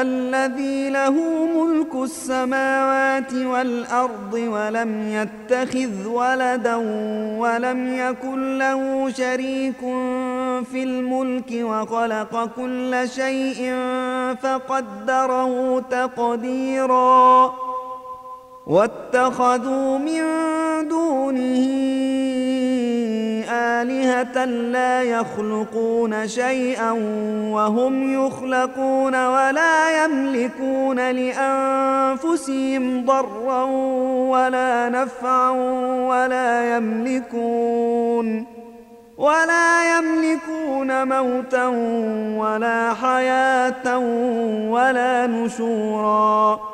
الذي له ملك السماوات والأرض ولم يتخذ ولدا ولم يكن له شريك في الملك وخلق كل شيء فقدره تقديرا. واتخذوا من دونه آلهة لا يخلقون شيئا وهم يخلقون ولا يملكون لأنفسهم ضرا ولا نفعا ولا يملكون ولا يملكون موتا ولا حياة ولا نشورا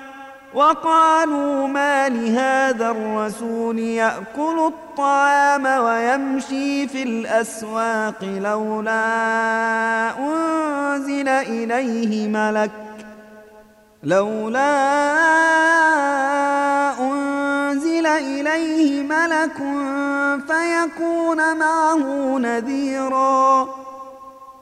وقالوا ما لهذا الرسول يأكل الطعام ويمشي في الأسواق لولا أنزل إليه ملك لولا أنزل إليه ملك فيكون معه نذيراً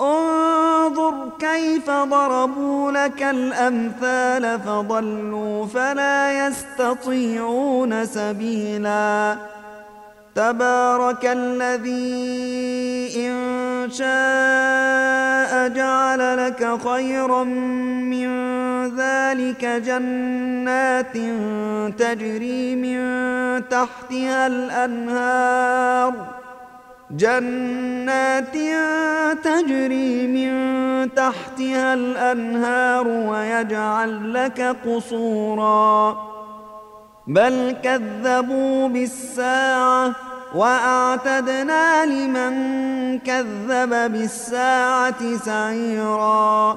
انظر كيف ضربوا لك الأمثال فضلوا فلا يستطيعون سبيلا. تبارك الذي إن شاء جعل لك خيرا من ذلك جنات تجري من تحتها الأنهار. جنات تجري من تحتها الأنهار ويجعل لك قصورا. بل كذبوا بالساعة وأعتدنا لمن كذب بالساعة سعيرا.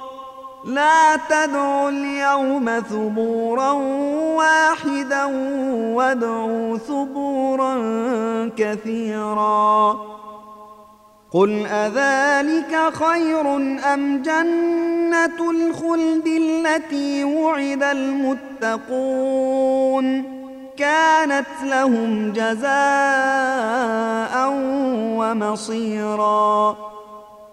لا تدعوا اليوم ثبورا واحدا وادعوا ثبورا كثيرا. قل أذلك خير أم جنة الخلد التي وعد المتقون؟ كانت لهم جزاء ومصيرا.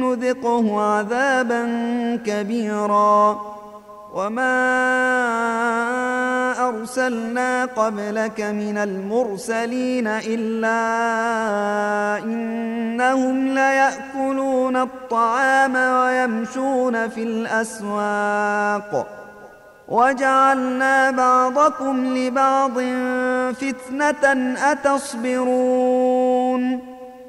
نذقه عذابا كبيرا. وما أرسلنا قبلك من المرسلين إلا إنهم ليأكلون الطعام ويمشون في الأسواق. وجعلنا بعضكم لبعض فتنة أتصبرون.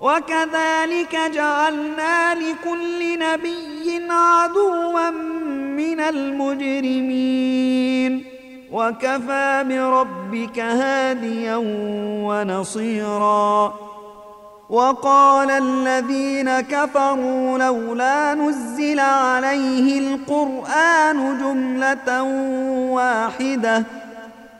وكذلك جعلنا لكل نبي عدوا من المجرمين. وكفى بربك هاديا ونصيرا. وقال الذين كفروا لولا نزل عليه القرآن جملة واحدة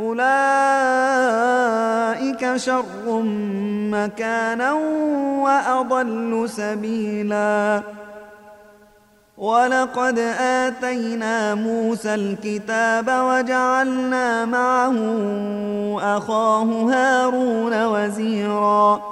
أولئك شر مكانا وأضل سبيلا. ولقد آتينا موسى الكتاب وجعلنا معه أخاه هارون وزيراً.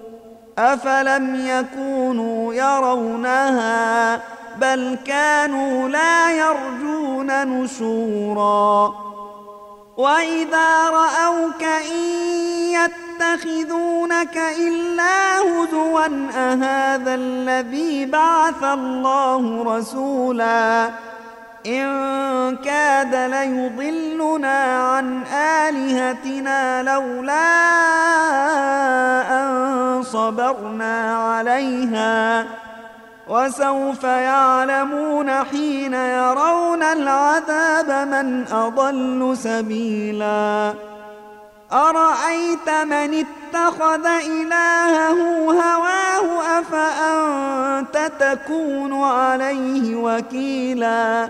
أفلم يكونوا يرونها بل كانوا لا يرجون نشورا. وإذا رأوك إن يتخذونك إلا هزوا أهذا الذي بعث الله رسولا؟ إن كاد ليضلنا عن آلهتنا لولا أن صبرنا عليها وسوف يعلمون حين يرون العذاب من أضل سبيلا. أرأيت من اتخذ إلهه هواه أفأنت تكون عليه وكيلاً؟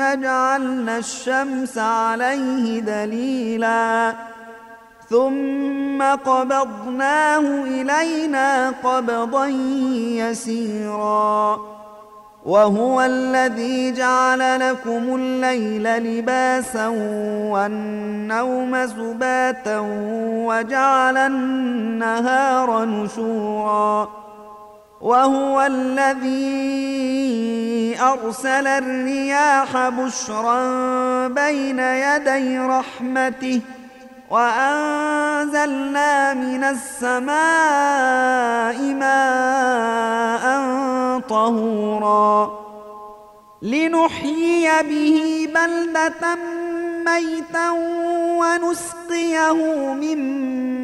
جعلنا الشمس عليه دليلا. ثم قبضناه إلينا قبضا يسيرا. وهو الذي جعل لكم الليل لباسا والنوم سباتا وجعل النهار نشورا. وهو الذي أرسل الرياح بشرا بين يدي رحمته وأنزلنا من السماء ماء طهورا لنحيي به بلدة ميتا ونسقيه مما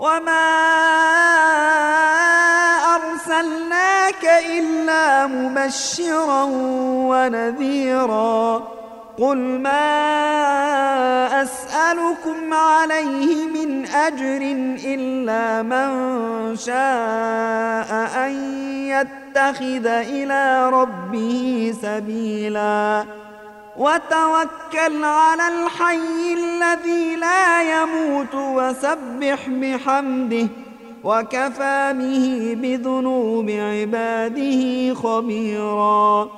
وما ارسلناك الا مبشرا ونذيرا قل ما اسالكم عليه من اجر الا من شاء ان يتخذ إلى ربه سبيلا وتوكل على الحي الذي لا يموت وسبح بحمده وكفى به بذنوب عباده خبيرا.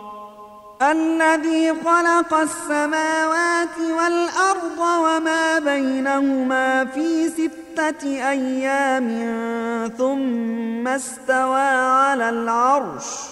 الذي خلق السماوات والأرض وما بينهما في ستة أيام ثم استوى على العرش.